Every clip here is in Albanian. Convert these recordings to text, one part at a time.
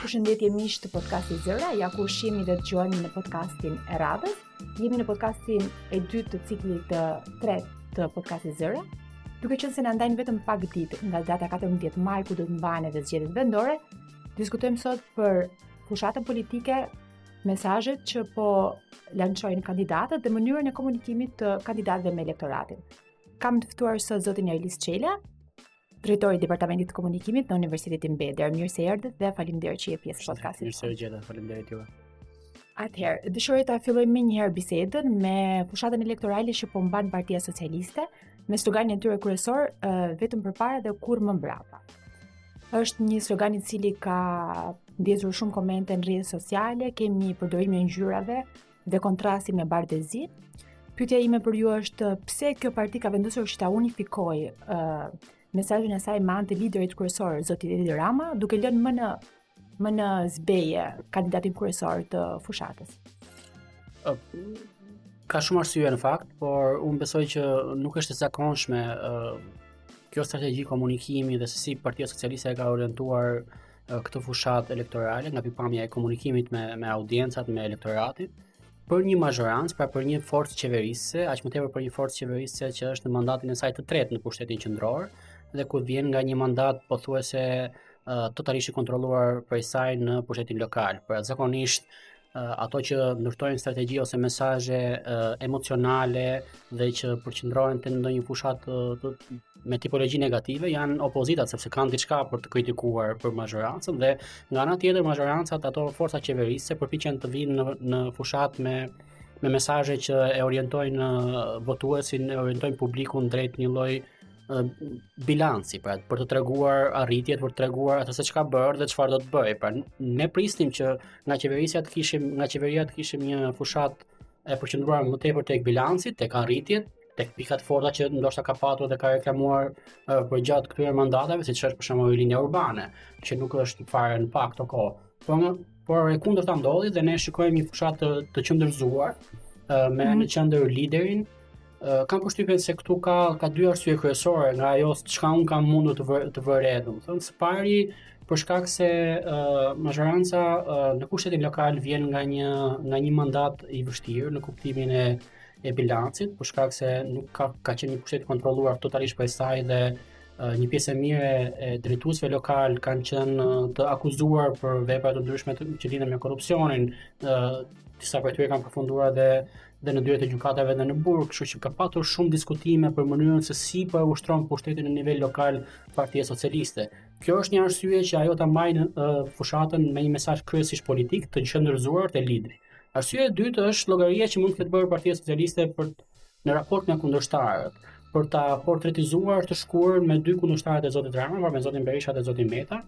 Përshëndetje miq të podcastit Zëra, ja ku shihemi dhe dëgjohemi në podcastin e radhës. Jemi në podcastin e dytë të ciklit të tretë të podcastit Zëra. Duke qenë se na ndajnë vetëm pak ditë nga data 14 maj ku do të mbahen edhe zgjedhjet vendore, diskutojmë sot për fushatën politike, mesazhet që po lançojnë kandidatët dhe mënyrën e komunikimit të kandidatëve me elektoratin. Kam të ftuar sot zotin Erlis Çela, drejtor i Departamentit të Komunikimit në Universitetin Beder. Mirë se erdhët dhe faleminderit që je pjesë e podcastit. Mirë se u gjeta, faleminderit juve. Atëherë, dëshiroj ta fillojmë menjëherë bisedën me fushatën elektorale që po mban Partia Socialiste me sloganin e tyre kryesor uh, vetëm përpara dhe kurrë më mbrapa. Është një slogan i cili ka ndjezur shumë komente në rrjete sociale, kemi përdorimin e ngjyrave, dhe kontrastin me bardhezi. Pyetja ime për ju është pse kjo parti ka vendosur që ta unifikojë uh, mesazhin e saj me anë të liderit kryesor zotit Edi Rama, duke lënë më në më në zbehje kandidatin kryesor të fushatës. Ka shumë arsye në fakt, por unë besoj që nuk është e zakonshme kjo strategji komunikimi dhe se si Partia Socialiste e ka orientuar këtë fushatë elektorale nga pikëpamja e komunikimit me me audiencat me elektoratin për një mazhorancë, pra për një forcë qeverisëse, aq më tepër për një forcë qeverisëse që është në mandatin e saj të tretë në pushtetin qendror dhe ku vjen nga një mandat pothuajse totalisht i kontrolluar prej saj në pushtetin lokal. Pra zakonisht ato që ndërtojnë strategji ose mesazhe emocionale dhe që përqendrohen te ndonjë fushatë me tipologji negative janë opozitat sepse kanë diçka për të kritikuar për mazhorancën dhe nga ana tjetër mazhorancat ato forca qeverisëse përpiqen të vijnë në në fushatë me me mesazhe që e orientojnë votuesin, e orientojnë publikun drejt një lloj bilanci, pra për të treguar arritjet, për të treguar atë se ç'ka bërë dhe çfarë do të bëjë. Pra ne prisnim që nga qeverisja të kishim, nga qeveria të kishim një fushatë e përqendruar më tepër tek bilanci, tek arritjet, tek pikat e forta që ndoshta ka patur dhe ka reklamuar uh, përgjatë këtyre mandateve, siç është për shembull rilindja urbane, që nuk është fare në fakt këto kohë. Po Por e kundërta ndodhi dhe ne shikojmë një fushatë të, të qëndërzuar me mm. në qendër liderin. Kam përshtypjen se këtu ka ka dy arsye kryesore nga ajo çka unë kam mundur të vë, të vërej, domethënë së pari për shkak se uh, mazhoranca uh, në pushtetin lokal vjen nga një nga një mandat i vështirë në kuptimin e e bilancit, për shkak se nuk ka ka qenë një pushtet i kontrolluar totalisht prej saj dhe Një pjesë e mirë e drejtuesve lokal kanë qenë të akuzuar për vepra të ndryshme që lidhen me korrupsionin. Disa prej tyre kanë përfunduar edhe dhe në dyert e gjykatave dhe në burg, kështu që ka patur shumë diskutime për mënyrën se si po e ushtron pushtetin në nivel lokal Partia Socialiste. Kjo është një arsye që ajo ta mbajë uh, fushatën me një mesazh kryesisht politik të qendrëzuar te lideri. Arsyeja e dytë është llogaria që mund të ketë bërë Partia Socialiste për Në raport me kundërshtarët, për ta portretizuar të shkuar me dy kundërshtarët e zotit Rama, pra me zotin Berisha dhe zotin Meta,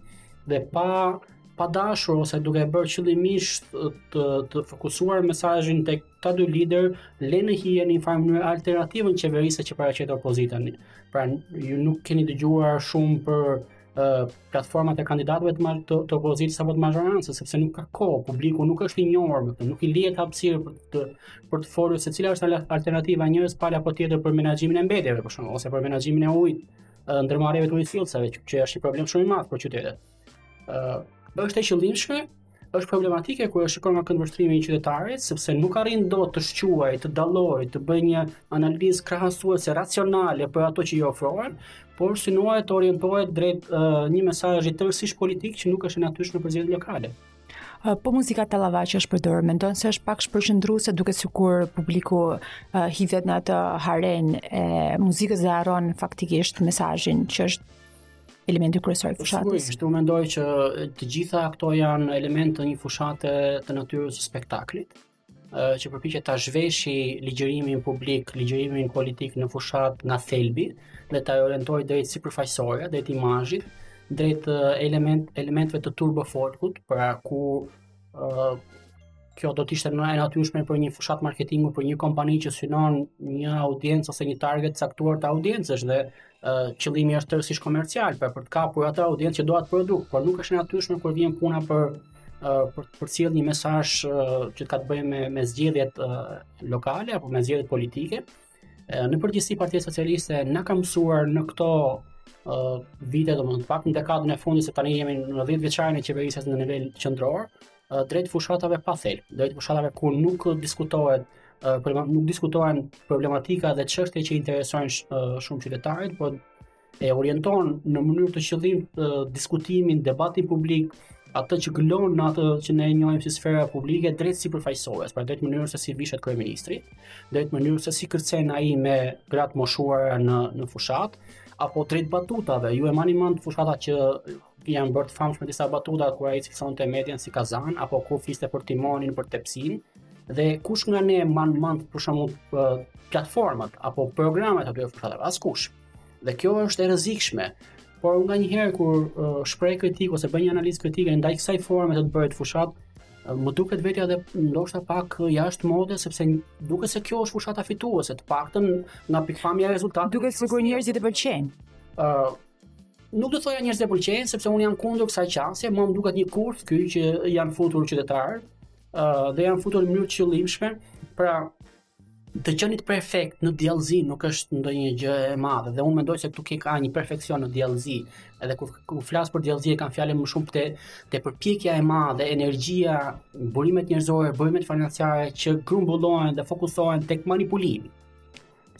dhe pa pa dashur ose duke bërë qëllimisht të të fokusuar mesazhin te këta dy liderë le në hije në një farë mënyrë alternativën qeverisëse që paraqet opozita. Pra ju nuk keni dëgjuar shumë për platformat e kandidatëve të, të, të opozitës apo të mazhorancës, sepse nuk ka kohë, publiku nuk është i njohur me këtë, nuk i lihet hapësirë për të për të folur se cila është alternativa e njërës palë apo tjetrës për menaxhimin e mbetjeve për shembull ose për menaxhimin e ujit, ndërmarrjeve të ujësjellësave, që, që është një problem shumë i madh për qytetet. Ë, është e qëllimshme është problematike kur e shikon nga këndvështrimi i qytetarit, sepse nuk arrin dot të shquajë, të dallojë, të bëjë një analizë krahasuese racionale për ato që i ofrohen, por synohet të orientohet drejt uh, një mesazhi tërësisht politik që nuk është i natyrshëm për zgjedhjet lokale. Po muzika tallava që është përdorur, mendon se është pak shpërqendruese, duket sikur publiku uh, hidhet në atë harenë e muzikës dhe harron faktikisht mesazhin që është elementi kryesor i po, fushatës. Sigurisht, unë mendoj që të gjitha këto janë elementë të një fushate të natyrës së spektaklit, që përpiqet ta zhveshë ligjërimin publik, ligjërimin politik në fushatë nga thelbi dhe ta orientojë drejt sipërfaqësores, drejt imazhit, drejt element elementëve të turbo folkut, pra ku uh, kjo do të ishte më e natyrshme për një fushatë marketingu për një kompani që synon një audiencë ose një target të caktuar të audiencës dhe uh, qëllimi është tërësisht komercial, pra për të kapur atë audiencë që do atë produkt, por nuk është e natyrshme kur vjen puna për uh, për të përcjellë një mesazh uh, që ka të bëjë me me zgjedhjet uh, lokale apo me zgjedhjet politike. Uh, Në përgjithësi Partia Socialiste na ka mësuar në këto uh, vite, domethënë të paktën dekadën e fundit se tani jemi në 10 vjeçarin e qeverisjes në nivel qendror, uh, drejt fushatave pa thelb, drejt fushatave ku nuk diskutohet uh, për nuk diskutohen problematika dhe çështje që i interesojnë uh, shumë qytetarit, por e orienton në mënyrë të qëllimtë diskutimin, debatin publik, atë që gëlon në atë që ne njohim si sfera publike drejt sipërfaqësores, pra drejt mënyrës se si vishet kryeministri, drejt mënyrës se si kërcen ai me gratë e moshuara në në fushatë apo drejt batutave. Ju e mbani mend fushata që janë bërë të famshme disa batuta kur ai cilësonte median si kazan apo kur fliste për timonin, për tepsinë dhe kush nga ne mban mend për shembull platformat apo programet e atyre fushatave? Askush. Dhe kjo është e rrezikshme. Por unë nganjëherë kur uh, shpreh kritikë ose bëj një analizë kritike ndaj kësaj forme të të bërit fushatë, uh, më duket vetja edhe ndoshta pak jashtë mode sepse duket se kjo është fushata fituese, të paktën nga pikëpamja e rezultatit. Duket sikur njerëzit e pëlqejnë. Ë uh, Nuk do thoja njerëzit e pëlqejnë sepse un jam kundër kësaj qasje, më duket një kurth ky që janë futur qytetarët, ë uh, dhe janë futur në mënyrë të qëllimshme. Pra, Të qenit perfekt në djallëzi nuk është ndonjë gjë e madhe dhe unë mendoj se këtu ke ka një perfeksion në djallëzi. Edhe kur kur flas për djallëzi e kam fjalën më shumë te te përpjekja e madhe, energjia, burimet njerëzore, burimet financiare që grumbullohen dhe fokusohen tek manipulimi.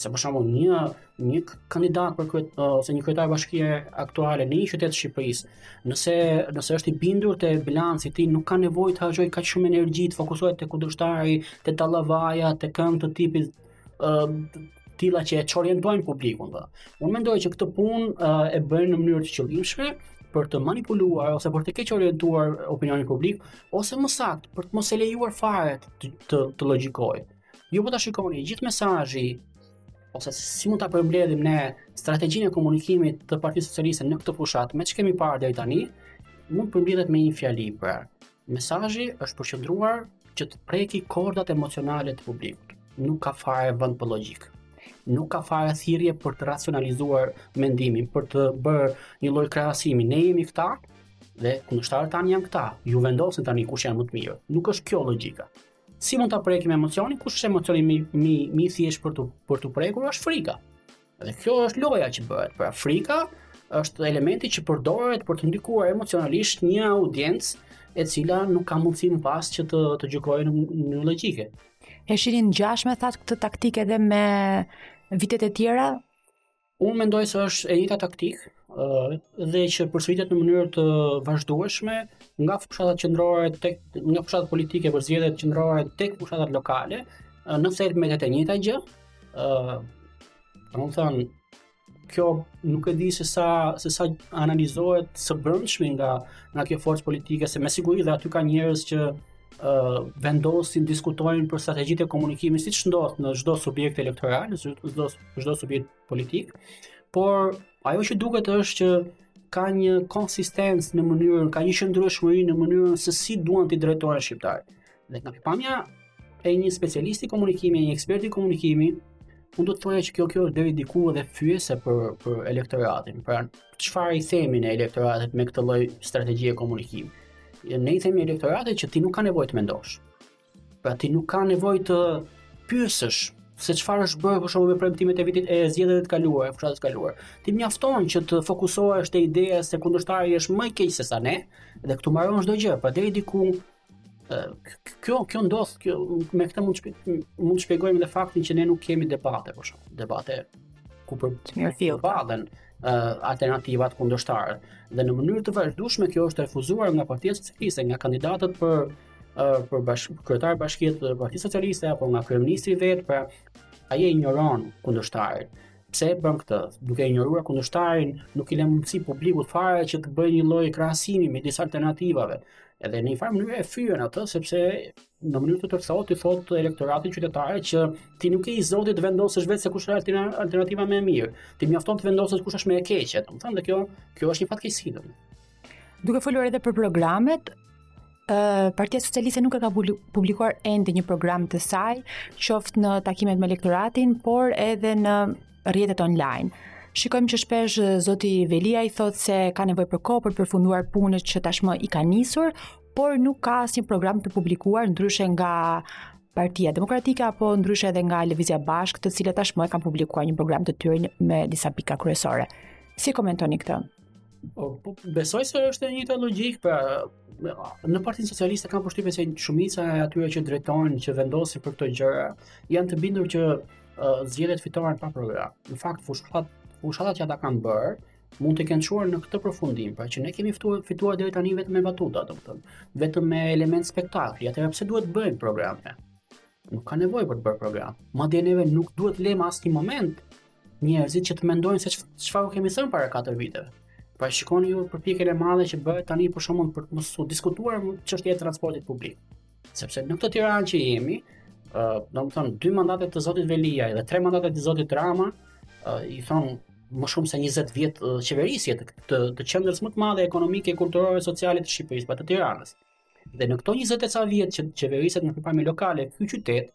Se për shembull një një kandidat për kryet, ose një kryetar bashkie aktuale në një qytet të Shqipërisë, nëse nëse është i bindur te bilanci i tij, nuk ka nevojë të harxojë kaq shumë energji të fokusohet te kundërshtari, te tallavaja, te këngë të tipit të tilla që e çorientojnë publikun. Dhe. Unë mendoj që këtë punë uh, e bëjnë në mënyrë të qëllimshme për të manipuluar ose për të keqorientuar opinionin publik ose më saktë për të mos e lejuar fare të të, të logjikojë. Ju po ta shikoni gjithë mesazhi ose si mund ta përmbledhim ne strategjinë e komunikimit të Partisë Socialiste në këtë fushatë, me ç'kemi parë deri tani, mund të përmbledhet me një fjali, pra mesazhi është përqendruar që të prekë kordat emocionale të publikut. Nuk ka fare vend për logjikë. Nuk ka fare thirrje për të racionalizuar mendimin, për të bërë një lloj krahasimi. Ne jemi këta dhe kundërshtarët tanë janë këta. Ju vendosni tani kush janë më të mirë. Nuk është kjo logjika. Si mund ta prekim emocionin? Kush është emocioni më më më i thjeshtë për t'u për t'u prekur është frika. Dhe kjo është loja që bëhet. Pra frika është elementi që përdoret për të ndikuar emocionalisht një audiencë e cila nuk ka mundësi më pas që të të gjykojë në mënyrë logjike. E shihni të ngjashme thatë këtë taktikë edhe me vitet e tjera Unë mendoj se është e njëjta taktikë dhe që përsëritet në mënyrë të vazhdueshme nga fushatat qendrore tek nga fushatat politike për zgjedhjet qendrore tek fushatat lokale, në esencë e njëjta gjë. ë Domethënë kjo nuk e di se sa se sa analizohet së brendshmi nga nga kjo forcë politike se me siguri dhe aty ka njerëz që uh, vendosin, diskutojnë për strategjitë e komunikimit siç ndodh në çdo subjekt elektoral, në çdo çdo subjekt politik, por ajo që duket është që ka një konsistencë në mënyrën, ka një qëndrueshmëri në mënyrën se si duan t'i drejtohen shqiptarëve. Dhe nga pikpamja e një specialisti komunikimi, një eksperti komunikimi, unë do të thoja që kjo kjo është deri diku edhe fyese për për elektoratin. Pra, çfarë i themi ne elektoratit me këtë lloj strategjie komunikimi? Ne i themi elektoratit që ti nuk ke nevojë të mendosh. Pra ti nuk ka nevojë të pyesësh se çfarë është bërë për shembull me premtimet e vitit e zgjedhjeve të kaluara, fushatës kaluar. Ti mjafton që të fokusohesh te ideja se kundërshtari është më i keq se sa ne dhe këtu mbaron çdo gjë. Pra deri diku kjo kjo ndodh kjo me këtë mund të mund të shpjegojmë edhe faktin që ne nuk kemi debate për shembull debate ku mirëfilli përballen uh, alternativat kundërshtare dhe në mënyrë të vazhdueshme kjo është refuzuar nga Partia Socialiste nga kandidatët për për bash, kryetar bashkie të Partisë Socialiste apo nga kryeministri vetë, pra ai e injoron kundërshtarin. Pse e bën këtë? Duke injoruar kundërshtarin, nuk i lë mundësi publikut fare që të bëjë një lloj krahasimi midis alternativave. Edhe në një farë mënyrë e fyen atë sepse në mënyrë të tërthortë i thotë elektoratit qytetar që ti nuk je i zoti të vendosësh vetë se kush është alternativa më e mirë. Ti mjafton të vendosësh kush është më e keqja, domethënë dhe kjo kjo është një fatkeqësi domethënë. Duke folur edhe për programet, Partia Socialiste nuk e ka publikuar ende një program të saj, qoftë në takimet me elektoratin, por edhe në rrjetet online. Shikojmë që shpesh zoti Veliaj thotë se ka nevojë për kohë për përfunduar punët që tashmë i ka nisur, por nuk ka asnjë program të publikuar ndryshe nga Partia Demokratike apo ndryshe edhe nga Lëvizja Bashkë, të cilët tashmë e kanë publikuar një program të tyre me disa pika kryesore. Si komentoni këtë? Po, po besoj se është e njëjta logjikë, pra në Partinë Socialiste kam përshtypjen se shumica e atyre që drejtojnë, që vendosin për këto gjëra, janë të bindur që uh, zgjedhjet fitohen pa program. Në fakt fushat fushatat që ata kanë bërë mund të kenë çuar në këtë përfundim, pra që ne kemi fituar fituar deri tani vetëm me batuta, domethënë, vetëm me elemente spektakli, atëherë pse duhet të bëjmë programe? Nuk ka nevojë për të bërë program. Madje neve nuk duhet lëmë asnjë moment njerëzit që të mendojnë se çfarë u kemi thënë para 4 viteve. Pra shikoni ju përpjekjen e madhe që bëhet tani për shembull për të mos u diskutuar çështja e transportit publik. Sepse në këtë Tiranë që jemi, ë, uh, domethënë dy mandate të zotit Veliaj dhe tre mandate të zotit Rama, uh, i thonë më shumë se 20 vjet uh, qeverisje të të, të qendrës më të madhe ekonomike, kulturore, sociale të Shqipërisë, pra të Tiranës. Dhe në këto 20 e ca vjet që qeveriset në pikëpamje lokale ky qytet,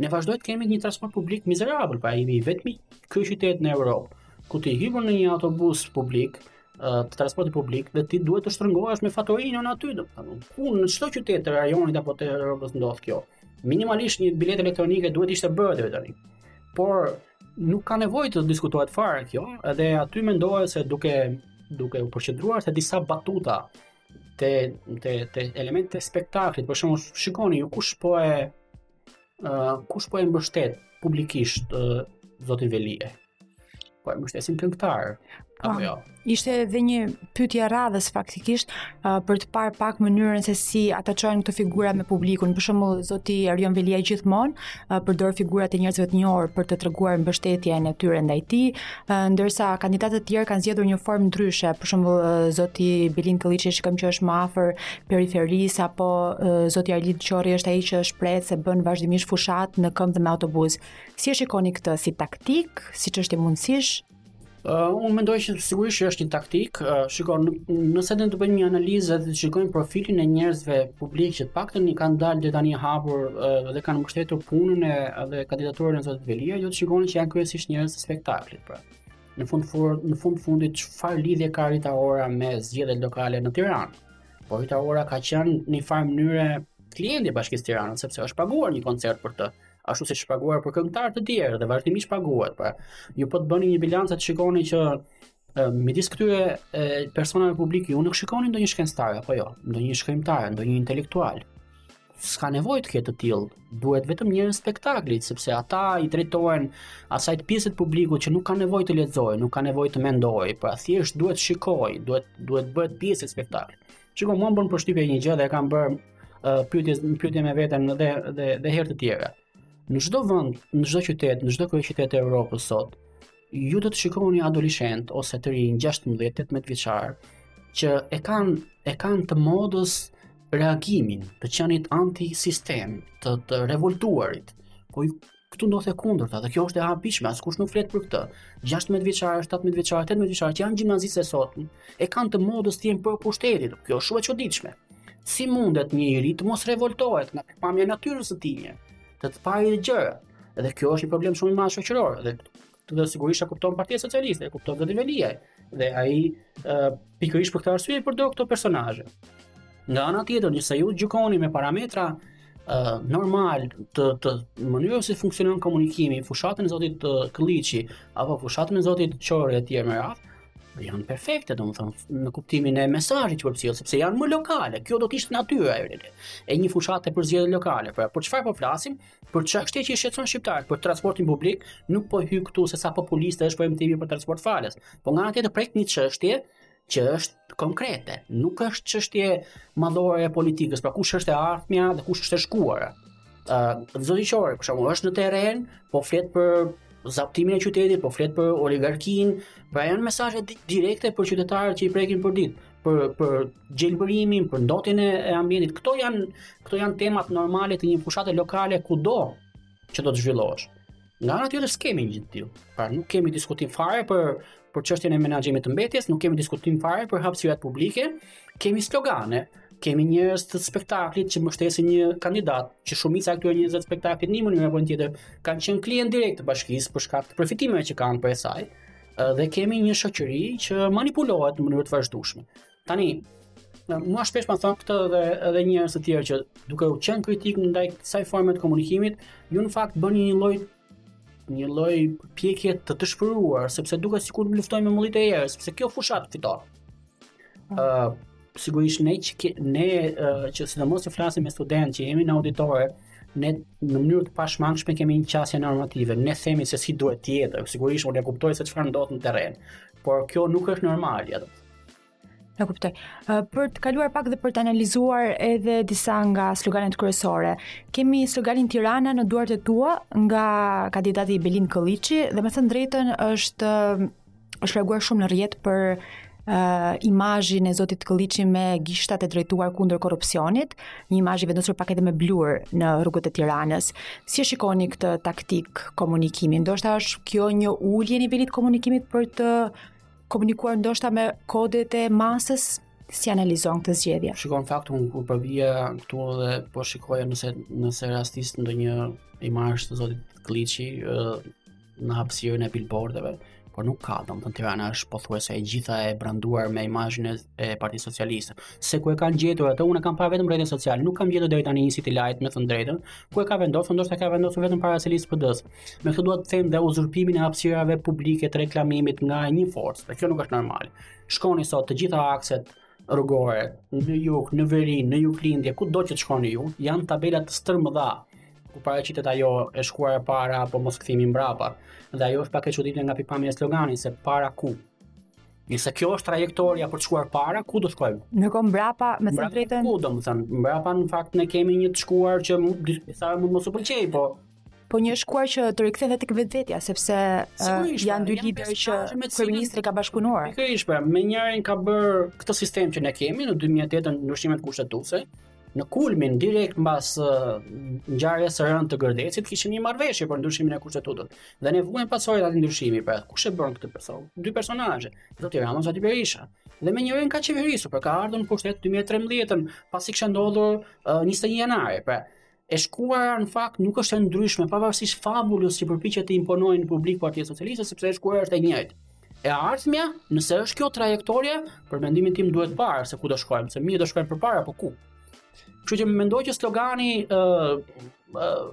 ne vazhdojmë të kemi një transport publik mizerabël, pra jemi i vetmi kryeqytet në Evropë ku ti hipën në një autobus publik, të transportit publik dhe ti duhet të shtrëngohesh me fatorinon aty, domethënë ku në çdo qytet të rajonit apo të Evropës ndodh kjo. Minimalisht një biletë elektronike duhet ishte bërë deri tani. Por nuk ka nevojë të diskutohet fare kjo, edhe aty mendohet se duke duke u përqendruar te disa batuta te te te elementet e spektaklit, për shembull, shikoni ju kush po e uh, kush po e mbështet publikisht uh, zotin Veliaj. Po e mbështesin këngëtarë, apo jo? Ishte edhe një pyetje e radhës faktikisht uh, për të parë pak mënyrën se si ata çojnë këto figura me publikun. Për shembull, zoti Erion Veliaj gjithmonë uh, përdor figurat e njerëzve të njohur për të treguar mbështetjen e tyre ndaj tij, Ndërsa kandidatët e tjerë kanë zgjedhur një formë ndryshe, për shembull zoti Belind Këlliçi shikojmë që është më afër periferisë apo zoti Arlind Qori është ai që shprehet se bën vazhdimisht fushatë në këmbë dhe me autobuz. Si e shikoni këtë si taktikë, siç është e mundësish? Uh, unë mendoj që sigurisht që është një taktikë. Uh, shikoni, nëse ne do bëjmë një analizë dhe të shikojmë profilin e njerëzve publikë që të paktën i kanë dalë deri tani hapur uh, dhe kanë mbështetur punën e dhe kandidaturën e zotit Veliaj, ju do të shikoni që janë kryesisht njerëz spektaklit pra. Në fund fund në fund fundit çfarë lidhje ka Rita Ora me zgjedhjet lokale në Tiranë? Por Rita Ora ka qenë në një farë mënyre klient i Bashkisë së Tiranës sepse është paguar një koncert për të ashtu siç paguar për këngëtarë të tjerë dhe vazhdimisht paguhet pra. Ju po të bëni një bilanc do të shikoni që midis këtyre e, personave publikë ju nuk shikoni ndonjë shkencëtar apo jo, ndonjë shkrimtar, ndonjë intelektual. S'ka nevojë të ketë të tillë, duhet vetëm njerëz spektakli, sepse ata i drejtohen asaj pjese të publikut që nuk ka nevojë të lexojë, nuk ka nevojë të mendojë, pra thjesht duhet të shikojë, duhet duhet bëhet pjesë e spektaklit. Shikoni, mua më bën përshtypje një gjë dhe e kam bërë uh, pyetje pyetje me veten dhe dhe dhe herë të tjera. Në çdo vend, në çdo qytet, në çdo kryeqytet të Evropës sot, Ju do të shikoni adoleshentë ose të rinj 16-18 vjeçarë që e kanë e kanë të modës reagimin të qenit anti-sistem, të, të revoltuarit, po këtu ndodh e kundërta dhe kjo është e habitshme, askush nuk flet për këtë. 16 vjeçarë, 17 vjeçarë, 18 vjeçarë që janë gjimnazistët e sotëm, e kanë të modës të jenë pro pushtetit. Kjo është shumë e çuditshme. Si mundet një i ri të mos revoltohet nga pamja e natyrës së tij? Të të parit gjërat, Edhe kjo është një problem shumë i madh shoqëror dhe të dhe sigurisht e kupton Partia Socialiste, e kupton zoti Veliaj dhe ai pikërisht për këtë arsye i përdor këto personazhe. Nga ana tjetër, nëse ju gjykoni me parametra uh, normalë të të mënyrës si funksionon komunikimi, fushatën e zotit uh, Këlliçi apo fushatën e zotit Qori e tjerë me radhë, janë perfekte, domethënë, në kuptimin e mesajit që përçojnë, sepse janë më lokale, kjo do të ishte natyra reale e një fushate për zgjedhje lokale, pra, për çfarë po flasim, Për çështje që i shqetësojnë shqiptarët, për transportin publik, nuk po hyj këtu se sa populiste është premtimi për transport falas. Po nga ana tjetër prek një çështje që është konkrete, nuk është çështje madhore e politikës, pra kush është e ardhmja dhe kush është e shkuara. Ë, uh, zoti Qori, për shembull, është në terren, po flet për zaptimin e qytetit, po flet për oligarkinë, pra janë mesazhe direkte për qytetarët që i prekin përditë. për për gjelbërimin, për ndotjen e, e ambientit. Këto janë këto janë temat normale të një fushate lokale kudo që do të zhvillohesh. Nga ana tjetër s'kemi një gjë të tillë. Pra nuk kemi diskutim fare për për çështjen e menaxhimit të mbetjes, nuk kemi diskutim fare për hapësirat publike, kemi slogane, kemi njerëz të spektaklit që mbështesin një kandidat, që shumica e këtyre njerëzve të spektaklit në një mënyrë apo në tjetër kanë qenë klientë direkt të bashkisë për shkak të përfitimeve që kanë prej saj. dhe kemi një shoqëri që manipulohet në mënyrë të vazhdueshme. Tani, mua shpesh ma thonë këtë dhe edhe njerëz të tjerë që duke qenë kritik ndaj kësaj forme të komunikimit, ju në fakt bëni një lloj një lloj përpjekje të dëshpëruar, sepse duket sikur luftojmë me mullinjtë e erës, sepse kjo fushatë fiton. ë uh, sigurisht ne që ne uh, që sidomos që flasim me studentë që jemi në auditore, ne në mënyrë të pashmangshme kemi një qasje normative. Ne themi se si duhet të jetë. Sigurisht unë e kuptoj se çfarë ndodh në terren, por kjo nuk është normale. Atë. E kuptoj. Uh, për të kaluar pak dhe për të analizuar edhe disa nga sloganet kryesore. Kemi sloganin Tirana në duart e tua nga kandidati Belind Këlliçi dhe me thënë të drejtën është është reaguar shumë në rrjet për uh, imazhin e Zotit Këlliçi me gishtat e drejtuar kundër korrupsionit, një imazh i vendosur pak edhe me blur në rrugët e Tiranës. Si e shikoni këtë taktikë komunikimi? Ndoshta është kjo një ulje e nivelit të komunikimit për të komunikuar ndoshta me kodet e masës, si e analizon këtë zgjedhje. Shiko, në fakt unë kur po vija këtu dhe po shikoja nëse nëse rastis ndonjë imazh të Zotit Këlliçi, në hapësirën e billboardeve, por nuk ka, domethënë Tirana është pothuajse e gjitha e branduar me imazhin e Partisë Socialiste. Se ku e kanë gjetur atë, unë e kam parë vetëm në rrjete sociale, nuk kam gjetur deri tani një city light me thënë të drejtën, ku e ka vendosur, ndoshta e ka vendosur vetëm para selisë së PD-së. Me këtë dua të them dhe uzurpimin e hapësirave publike të reklamimit nga një forcë, dhe kjo nuk është normal. Shkoni sot te gjitha akset rrugore, në jug, në veri, në juglindje, kudo që të shkoni ju, janë tabela të stërmëdha ku paraqitet ajo e shkuara para apo mos kthimi mbrapa. Dhe ajo është pak e çuditshme nga pikëpamja e sloganit se para ku. Nëse kjo është trajektoria për të shkuar para, ku do shkojmë? Në kombëtare, me thënë të drejtën. Po domethënë? Mbrapa në fakt ne kemi një të shkuar që s'ka, mund mos u pëlqejë, po po një e shkuar që të rikthen dhe tek vetvetja sepse uh, janë dy lider që kryeministri ka bashkëpunuar. Pikërisht, pra, me njërin ka bërë këtë sistem që ne kemi në 2008 në ndryshimet kushtetuese, në kulmin direkt mbas ngjarjes së rëndë të Gërdecit kishim një marrëveshje për ndryshimin e kushtetutës. Dhe ne vuajmë pasojat e atij ndryshimi, pra kush e bëri këtë person? Dy personazhe, zoti Rama dhe zoti Berisha. Dhe me njërin ka qeverisur, pra ka ardhur në pushtet në 2013-ën, pasi kishte ndodhur uh, 21 janari, pra e shkuara në fakt nuk është e ndryshme pavarësisht fabulës që përpiqet të imponojë në publik Partia Socialiste sepse e shkuara është e njëjtë. E ardhmja, nëse është kjo trajektoria, për mendimin tim, duhet parë se ku do shkojmë, se mirë do shkojmë përpara apo ku. Kështu që mendoj që slogani ë uh, uh,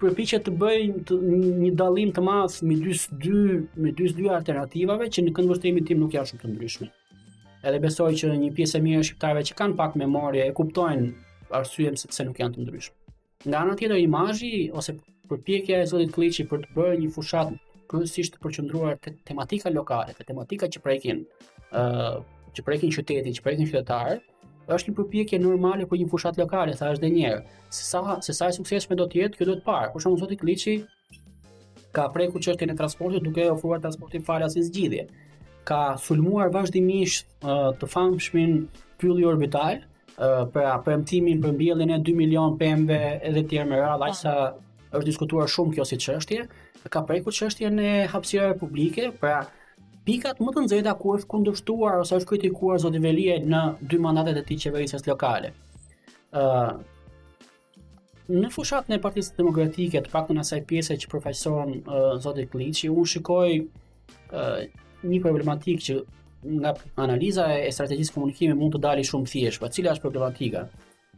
përpiqet të bëjë të, një dallim të madh midis dy midis dy alternativave që në këndvështrimin tim nuk janë shumë të ndryshme. Edhe besoj që një pjesë e mirë e shqiptarëve që kanë pak memorie e kuptojnë arsyen sepse nuk janë të ndryshme. Nga ana tjetër imazhi ose përpjekja e zotit Këlliçi për të bërë një fushatë kryesisht të përqendruar te tematika lokale, te tematika që prekin ë uh, që prekin qytetin, që prekin qytetarët, është një përpjekje normale për një fushatë lokale, thashë edhe një herë. Se sa se sa e suksesshme do të jetë, kjo duhet parë. Për shembull zoti Këlliçi Ka prekur çështjen e transportit duke ofruar transportin falas si zgjidhje. Ka sulmuar vazhdimisht të famshmin pylli orbital, për premtimin për mbjelljen e 2 milion pemëve e të tjerë me radhë, aq sa është diskutuar shumë kjo si çështje, ka prekur çështjen e hapësirave publike, pra pikat më të nxehta ku është kundërshtuar ose është kritikuar zoti Veliaj në dy mandatet e tij qeverisëse lokale. ë uh, Në fushatën e Partisë Demokratike, të paktën asaj pjese që përfaqëson uh, zoti Këlliçi, unë shikoj uh, një problematikë që nga analiza e strategjisë së komunikimit mund të dali shumë thjesht, pa po cila është problematika.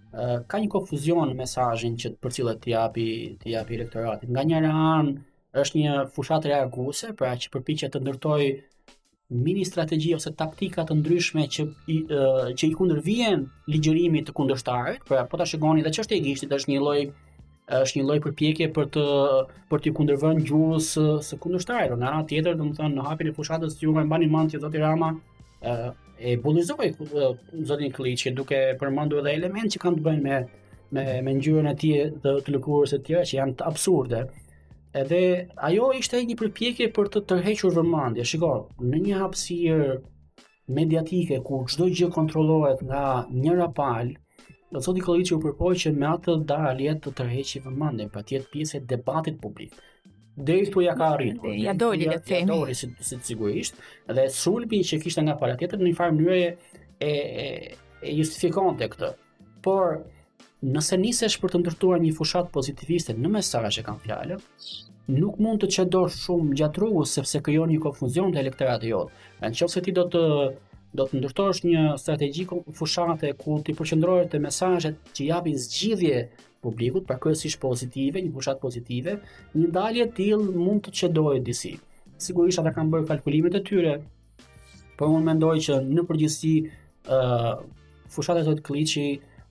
Uh, ka një konfuzion në mesazhin që të përcillet t'i japi t'i japi elektoratit. Nga njëra anë është një fushatë reaguese, pra që përpiqet të ndërtojë mini strategji ose taktika të ndryshme që i, që i kundërvihen ligjërimit të kundërshtarit, pra po ta shikoni dhe çështja e gishtit është një lloj është një lloj përpjekje për t'iu për t'iu kundërvënë gjuhës së, së kundërshtarit. Nga ana tjetër, domethënë në hapjen e fushatës ju e mbani mend që zoti Rama e, e bullizoi zotin Këlliçi duke përmendur edhe elementë që kanë të bëjnë me me me ngjyrën e tij të, të lëkurës e tjera që janë të absurde. Edhe ajo ishte një përpjekje për të tërhequr vëmendje. Shiko, në një hapësirë mediatike ku çdo gjë kontrollohet nga njëra palë, zoti Këlliçi u përpoi që me atë dalje të tërheqë vëmendjen, pra të jetë pjesë e debatit publik. Deri këtu ia ka arritur. Ia doli le të themi. Ia doli si, si sigurisht dhe sulmi që kishte nga pala tjetër në një farë mënyrë e e e justifikonte këtë. Por nëse nisesh për të ndërtuar një fushatë pozitiviste në mesazhe e kam fjalën, nuk mund të cedosh shumë gjatë rrugës sepse krijon një konfuzion te elektorati jot. Në qoftë se ti do të do të ndërtosh një strategji fushate ku ti përqendrohesh te mesazhet që japin zgjidhje publikut, pra kryesisht pozitive, një fushatë pozitive, një dalje e tillë mund të cedojë disi. Sigurisht ata kanë bërë kalkulimet e tyre, Po unë mendoj që në përgjithësi ë uh, fushata e zotit Këlliçi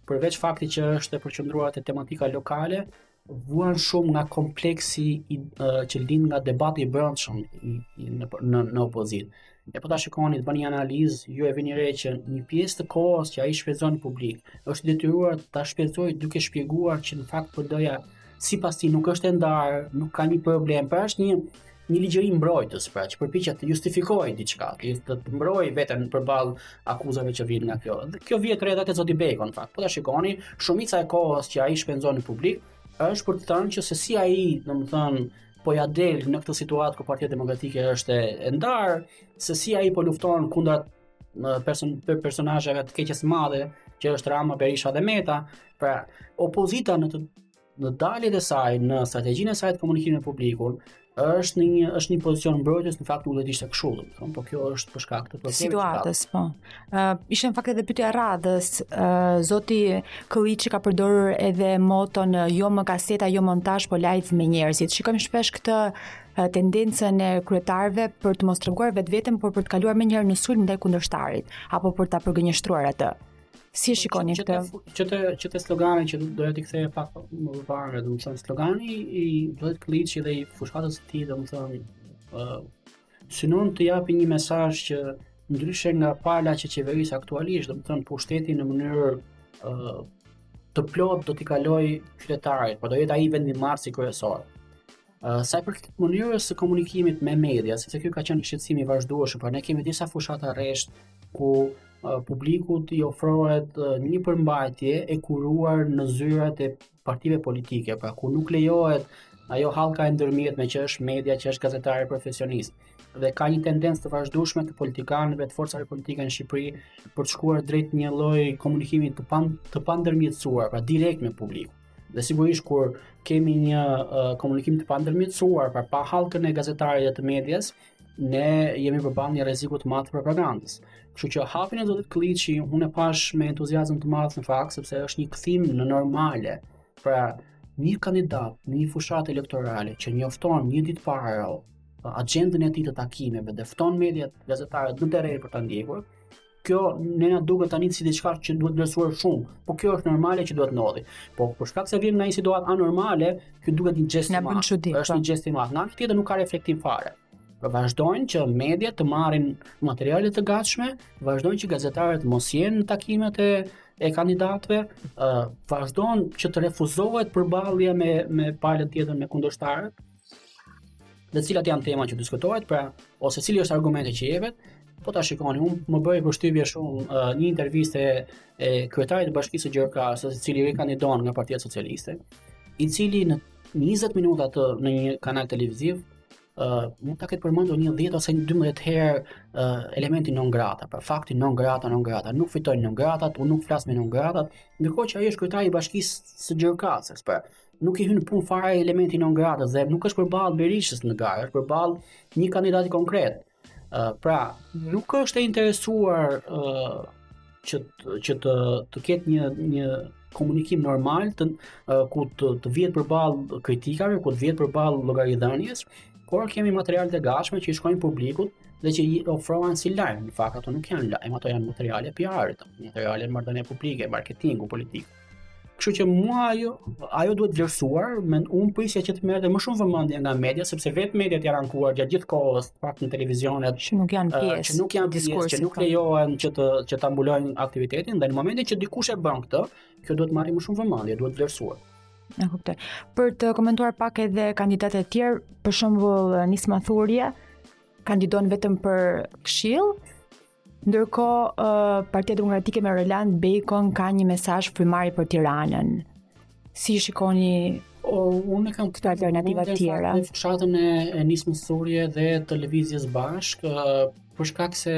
përveç faktit që është e përqendruar te tematika lokale, vuan shumë nga kompleksi i, uh, që lind nga debati i brendshëm i, i në në, në opozitë. E po ta shikoni të bëni analizë, ju e vini re që një pjesë të kohës që ai shpenzon në publik, është i detyruar ta shpenzojë duke shpjeguar që në fakt PD-ja sipas tij nuk është e ndarë, nuk ka një problem, pra është një një ligjërim mbrojtës, pra që përpiqet të justifikojë diçka, të të mbrojë veten përballë akuzave që vijnë nga kjo. Dhe kjo vlen dhe për zotin Beko në fakt. Po ta shikoni, shumica e kohës që ai shpenzon në publik është për të thënë që se si ai, domethënë, po ia del në këtë situatë ku Partia Demokratike është e ndarë, se si ai po lufton kundër person, personazheve të keqes madhe që është Rama, Berisha dhe Meta, pra opozita në të në daljet e saj në strategjinë e saj të komunikimit me publikun është në një është një pozicion mbrojtës në fakt nuk do të ishte kështu domethënë po kjo është për shkak të problemit situatës po ë uh, ishte në fakt edhe pyetja e radhës uh, zoti Këlliçi ka përdorur edhe moton jo më kaseta jo montazh, po live me njerëzit shikojmë shpesh këtë tendencën e kryetarëve për të mos treguar vetveten, por për të kaluar menjëherë në sulm ndaj kundërshtarit apo për ta përgënjeshtruar atë. Si e, po, shikoni këtë? Që të që të slogani që doja t'i kthehem pak më parë, domethënë slogani i Belind Këlliçit dhe i fushatës së tij, domethënë ë uh, synon të japi një mesazh që ndryshe nga pala që qeveris aktualisht, domethënë pushteti në mënyrë ë uh, të plotë do t'i kalojë qytetarit, pra do jetë ai vendimmarrësi kryesor. Sa i përket mënyrës së komunikimit me media, sepse kjo ka qenë shqetësim i vazhdueshëm, pra ne kemi disa fushata rresht ku publikut i ofrohet një përmbajtje e kuruar në zyrat e partive politike, pra ku nuk lejohet ajo hallka e ndërmjetme që është media, që është gazetari profesionist. Dhe ka një tendencë të vazhdueshme të politikanëve, të forcave politike në Shqipëri për të shkuar drejt një lloji komunikimi të pan të pandërmjetësuar, pra direkt me publikun. Dhe sigurisht kur kemi një uh, komunikim të pandërmjetësuar pra pa hallkën e gazetarit dhe të medias, ne jemi përballë një rreziku të madh të propagandës. Kështu që hapin e zotit Këlliçi unë e pashë me entuziazëm të madh në fakt sepse është një kthim në normale. Pra, një kandidat në një fushatë elektorale që njofton një ditë para axhendën e tij të takimeve dhe fton mediat, gazetarët në terren për ta ndjekur, Kjo ne na duket tani si diçka që duhet vlerësuar shumë, po kjo është normale që duhet të ndodhi. Po për shkak se vjen nga një situatë anormale, kjo duket një gjest i madh. Është po. një gjest i madh. Nga ana tjetër nuk ka reflektim fare. Vazhdojnë që media të marrin materiale të gatshme, vazhdojnë që gazetarët mos jenë në takimet e e kandidatëve, uh, vazhdon që të refuzohet përballja me me palën tjetër me kundërshtarët, Dhe cilat janë tema që diskutohet, pra ose cili është argumenti që jepet, po ta shikoni, unë më bëri përshtypje shumë uh, një intervistë e kryetarit të bashkisë së Gjirokastrës, i cili rikandidon nga Partia Socialiste, i cili në 20 minuta të në një kanal televiziv uh, mund ta ketë përmendur një 10 ose 12 herë uh, elementin non grata, pra fakti non grata, non grata, nuk fitojnë non gratat, unë nuk flas me non gratat, ndërkohë që ai është kryetari i bashkisë së Gjirokastrës, pra nuk i hyn punë fare elementi non grata dhe nuk është përballë Berishës në garë, është përballë një kandidati konkret. Uh, pra, nuk është e interesuar uh, që të, që të të ketë një një komunikim normal të uh, ku të të vihet përballë kritikave, ku të vihet përballë llogaridhënies, por kemi materiale të gatshme që i shkojnë publikut dhe që i ofrohen si lajm. Në fakt ato nuk janë lajm, ato janë materiale PR-it, materiale marrëdhënie publike, marketingu politik. Kështu që mua ajo ajo duhet vlerësuar, unë prisja që të merrte më shumë vëmendje nga media, sepse vetë mediat janë ankuar gjatë gjithë kohës paktën televizionet që nuk janë pjesë, uh, që nuk janë pjesë, që nuk po. lejohen që të që ta mbulojnë aktivitetin dhe në momentin që dikush e bën këtë, kjo duhet të marrë më shumë vëmendje, duhet vlerësuar. E kuptoj. Për të komentuar pak edhe kandidatët e tjerë, për shembull Nisma Thurje kandidon vetëm për këshill, Ndërkohë, Partia Demokratike me Roland Bejkon ka një mesazh Fryma e Re për Tiranën. Si i shikoni ju këto alternativa të tjera. Në fushatën e, e Nismës Thurje dhe të Lëvizjes Bashkë, për shkak se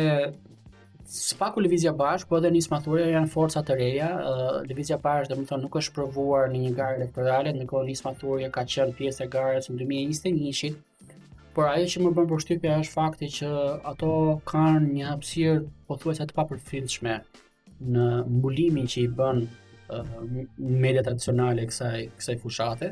së paku Lëvizja Bashkë, po edhe Nisma Thurje janë forca të reja. Lëvizja Bashkë, domethënë, nuk është provuar në një garë elektorale, ndërkohë Nisma Thurje ka qenë pjesë e garës së 2021-shit. Por ajo që më bën përshtypje është fakti që ato kanë një hapësirë pothuajse të papërfillshme në mbulimin që i bën uh, media tradicionale kësaj kësaj fushate.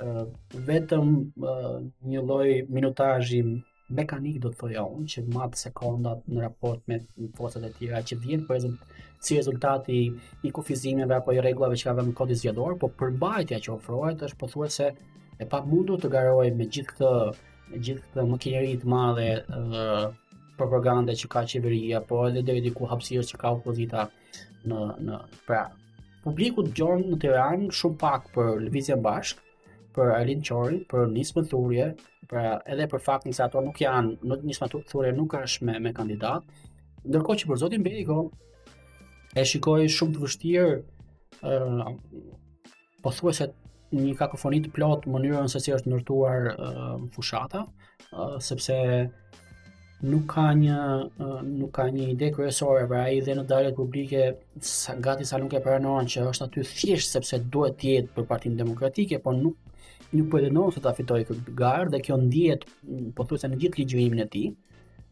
Uh, vetëm uh, një lloj minutazhi mekanik do të thoja unë që mat sekondat në raport me forcat e tjera që vjen për ezëm, si rezultat i kufizimeve apo i rregullave që ka vënë kodi zgjedhor, po përmbajtja që ofrohet është pothuajse e pamundur të garojë me gjithë këtë me gjithë këtë makineri të madhe propagande që ka qeveria, po edhe deri diku hapësirës që ka opozita në në pra publiku dëgjon në Tiranë shumë pak për Lëvizjen Bashkë, për Arlind Qorin, për Nismën Thurje, pra edhe për faktin se ato nuk janë, Nisma Thurje nuk është me me kandidat. Ndërkohë që për zotin Bejko e shikoj shumë të vështirë ë pothuajse një kakofoni të plotë mënyrën se si është ndërtuar uh, fushata, uh, sepse nuk ka një uh, nuk ka një ide kryesore, pra ai dhe në daljet publike sa gati sa nuk e pranon që është aty thjesht sepse duhet të jetë për Partinë Demokratike, por nuk nuk po e dëshiron se ta fitojë këtë garë dhe kjo ndihet pothuajse në gjithë ligjërimin e tij.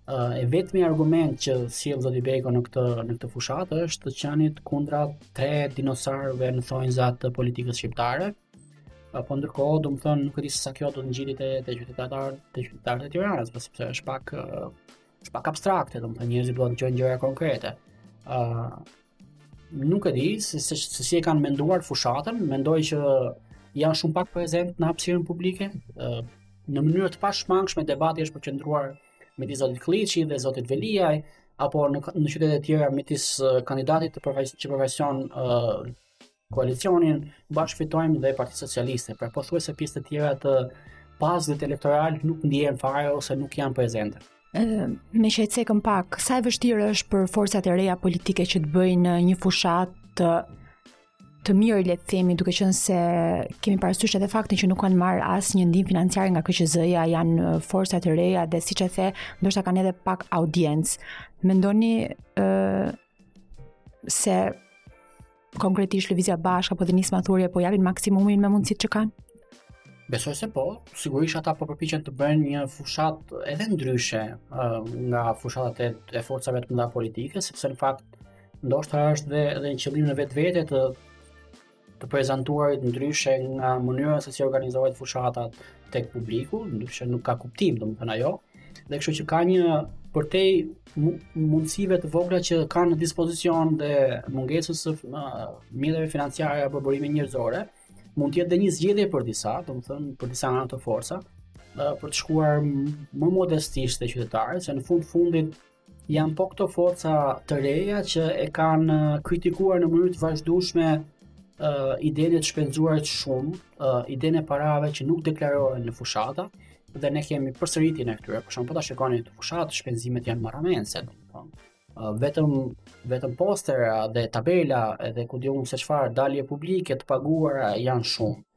Uh, i vetmi argument që sjell Zoti Bejko në këtë në këtë fushatë është të qenit kundra tre dinosaurëve në thonjza të politikës shqiptare. Uh, po ndërkohë, domethënë nuk e di se sa kjo do të ngjiti te te qytetarët te qytetarët e Tiranës, pasi sepse është pak uh, është pak abstrakte, domethënë njerëzit duan të dëgjojnë gjëra konkrete. Uh, Nuk e di se se, se si e kanë menduar fushatën, mendoj që janë shumë pak prezent në hapësirën publike. Në mënyrë të pashmangshme debati është përqendruar midis zotit Klliçi dhe zotit Veliaj apo në në qytete të tjera midis kandidatit të përfaqësuar që përfaqëson Koalicionin Bashkë Fitojmë dhe Partinë Socialiste, pra pothuajse pjesë të tjera të pazllit elektoral nuk ndjehen fare ose nuk janë prezente. Meqë e cekëm pak, sa e vështirë është për forcat e reja politike që të bëjnë një fushatë të të mirë le të themi duke qenë se kemi parasysh edhe faktin që nuk kanë marrë asnjë ndihmë financiare nga KQZ-ja, janë forca të reja dhe siç e the, ndoshta kanë edhe pak audiencë. Mendoni ë se Konkretisht Lëvizja Bashkë apo dhe Nisma Thurje po japin maksimumin me mundësitë që kanë? Besoj se po, sigurisht ata po përpiqen të bëjnë një fushatë edhe ndryshe uh, nga fushatat e, e forcave të mëdha politike, sepse në fakt ndoshta është dhe edhe një qëllim në vetvete të të prezantuarit ndryshe nga mënyra se si organizohet fushatat tek publiku, ndryshe nuk ka kuptim, domethënë ajo. Dhe kështu që ka një përtej mundësive të vogla që kanë në dispozicion dhe mungesës së mjeteve financiare apo burimeve njerëzore, mund të jetë dhe një zgjedhje për disa, domethënë për disa nga këto forca, për të shkuar më modestisht te qytetarët, se në fund të fundit Janë po këto forca të reja që e kanë uh, kritikuar në mënyrë të vazhdueshme uh, idenë e të shpenzuarit shumë, uh, idenë e parave që nuk deklarohen në fushata dhe ne kemi përsëritjen e këtyre. Për shembull, po ta shikoni këtë fushatë, shpenzimet janë marramendëse, domethënë. Uh, vetëm vetëm postera dhe tabela edhe ku di unë se çfarë dalje publike të paguara janë shumë.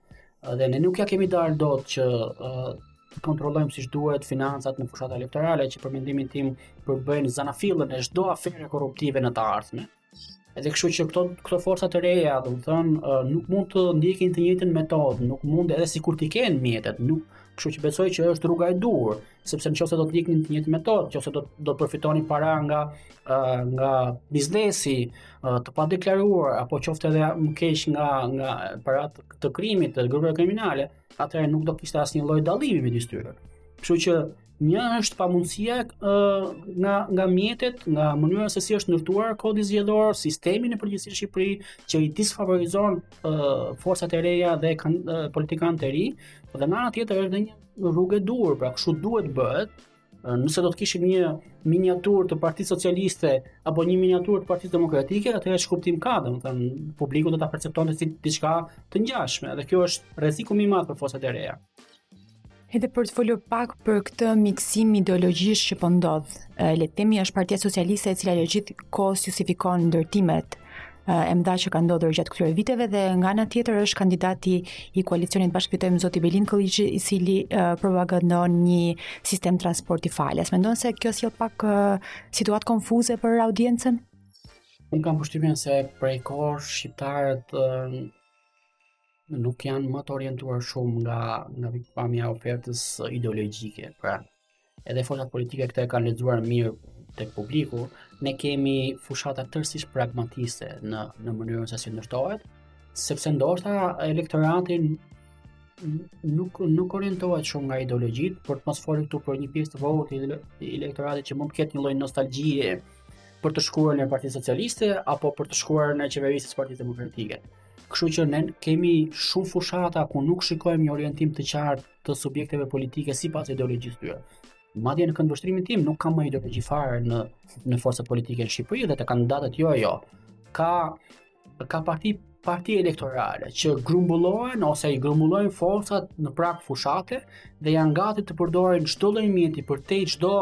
Dhe ne nuk ja kemi dalë dot që uh, t'i kontrollojmë siç duhet financat në fushata elektorale që për mendimin tim përbëjnë zanafillën e çdo afere korruptive në të ardhmen. Edhe kështu që këto këto forca të reja, domethënë, uh, nuk mund të ndjekin të njëjtën metodë, nuk mund edhe sikur t'i kenë mjetet, nuk, kështu që besoj që është rruga e duhur. Uh, sepse nëse do të ndiqnin të njëjtin metod, nëse do do të përfitonin para nga nga biznesi të padeklaruar apo qoftë edhe më keq nga nga para të krimit të grupeve kriminale, atëherë nuk do kishte asnjë lloj dallimi midis tyre. Kështu që një është pamundësia nga nga mjetet, nga mënyra se si është ndërtuar kodi zgjedhor, sistemi në përgjithësi në Shqipëri që i disfavorizon forcat e reja dhe politikanët e rinj, dhe nga ana tjetër është një rrugë e duhur, pra kështu duhet të bëhet. Nëse do të kishim një miniaturë të Partisë Socialiste apo një miniaturë të Partisë Demokratike, atëherë ç'kuptim ka, domethënë publiku do ta perceptonte si diçka të ngjashme dhe kjo është rreziku më i madh për forcat e reja. Edhe për të folur pak për këtë miksim ideologjish që po ndodh, le të themi është Partia Socialiste e cila gjithë kohës justifikon ndërtimet e mëdha që kanë ndodhur gjatë këtyre viteve dhe nga ana tjetër është kandidati i koalicionit Bashkë Fitojmë zoti Belind Këlliçi i cili uh, propagandon një sistem transporti falas. Mendon se kjo sjell pak uh, situatë konfuze për audiencën? Unë kam përshtypjen se prej kohë shqiptarët uh, nuk janë më të orientuar shumë nga nga pikëpamja e ofertës ideologjike. Pra, Edhe forcat politike këtë e kanë lexuar mirë tek publiku, ne kemi fushata tërësisht pragmatiste në në mënyrën se si ndërtohet, sepse ndoshta elektorati nuk nuk orientohet shumë nga ideologjitë, por të mos folim këtu për një pjesë të vogël të elektoratit që mund të ketë një lloj nostalgjie për të shkuarën e Partisë Socialiste apo për të shkuarën e qeverisjes së Partisë Demokratike. Kështu që ne kemi shumë fushata ku nuk shikojmë një orientim të qartë të subjekteve politike sipas ideologjisë së tyre. Madje në këndvështrimin tim nuk ka më ideologji fare në në forcat politike në Shqipëri dhe te kandidatët jo jo. Ka ka parti parti elektorale që grumbullohen ose i grumbullojnë forcat në prag fushate dhe janë gati të përdorin çdo lloj mjeti përtej çdo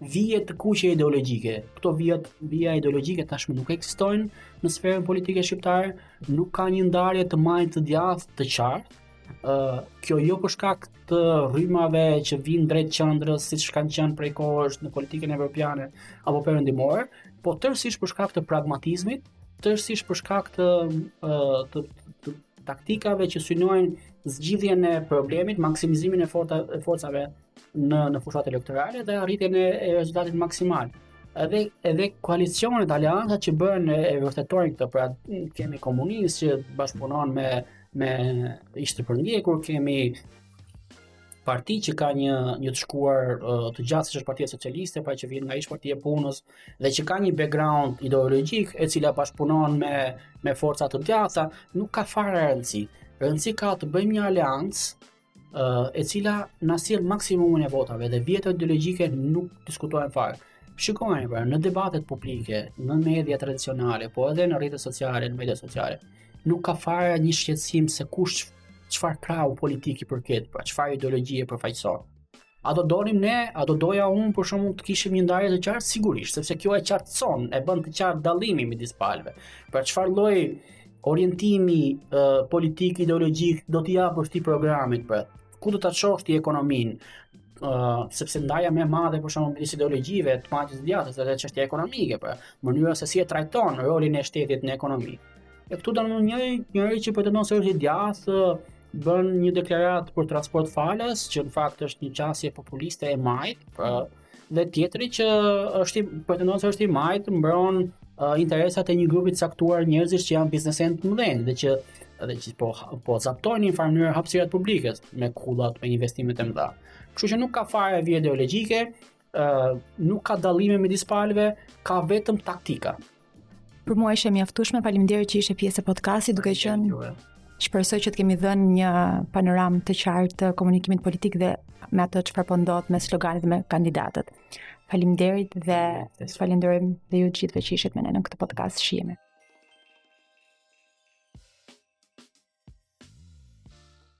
vije të kuqe ideologjike. Këto vija vija ideologjike tashmë nuk ekzistojnë në sferën politike shqiptare, nuk ka një ndarje të majtë të djathtë të qartë. Ë uh, kjo jo për shkak të rrymave që vijnë drejt qendrës siç kanë qenë prej kohësh në politikën evropiane apo perëndimore, po tërësisht për shkak të pragmatizmit, tërësisht për shkak të uh, të, të taktikave që synojnë zgjidhjen e problemit, maksimizimin e, forta, e forcave në në fushatë elektorale dhe arritjen e, e rezultatit maksimal. Edhe edhe koalicionet, aleancat që bëhen e vërtetojnë këtë, pra kemi komunistë që bashkëpunon me me ish të përndjekur, kemi parti që ka një një të shkuar të gjatë siç është Partia Socialiste, pra që vjen nga ish Partia e Punës dhe që ka një background ideologjik e cila bashkëpunon me me forca të djathta, nuk ka fare rëndësi. Rëndësi ka të bëjmë një aleancë e cila na sjell maksimumin e votave dhe vijat ideologjike nuk diskutohen fare. Shikojeni pra në debatet publike, në media tradicionale, po edhe në rrjetet sociale, në media sociale, nuk ka fare një shqetësim se kush çfarë krahu politik i përket, pra çfarë ideologjie përfaqëson. A do donim ne, a do doja unë për shembull të kishim një ndarje të qartë sigurisht, sepse kjo e qartëson, e bën të qartë dallimin midis palëve. Pra çfarë lloj orientimi uh, politik, ideologjik do t'i japësh ti programit për pra, ku do ta çosh ti ekonominë, uh, sepse ndarja më e madhe për shembull midis ideologjive të majta e të djathta është çështja ekonomike, pra mënyra se si e trajton rolin e shtetit në ekonomi. E këtu do në njëri, njëri që pretendon se është i djathtë, bën një deklaratë për transport falas, që në fakt është një qasje populiste e majtë, pra, dhe tjetri që është i pretendon se është i majtë, mbron uh, interesat e një grupi të caktuar njerëzish që janë biznesmen të mëdhenj dhe që dhe që po po zaptojnë në njëfarë mënyre hapësirat publike me kullat me investimet e mëdha. Kështu që nuk ka fare vijë ideologjike, Ë uh, nuk ka dallime midis palëve, ka vetëm taktika. Për mua ishte e mjaftueshme, faleminderit që ishe pjesë e podcastit, duke qenë shpresoj që të kemi dhënë një panoramë të qartë të komunikimit politik dhe me atë çfarë po ndodh me sloganet dhe me kandidatët. Faleminderit dhe falenderojmë dhe ju të gjithëve që ishit me ne në këtë podcast shihemi.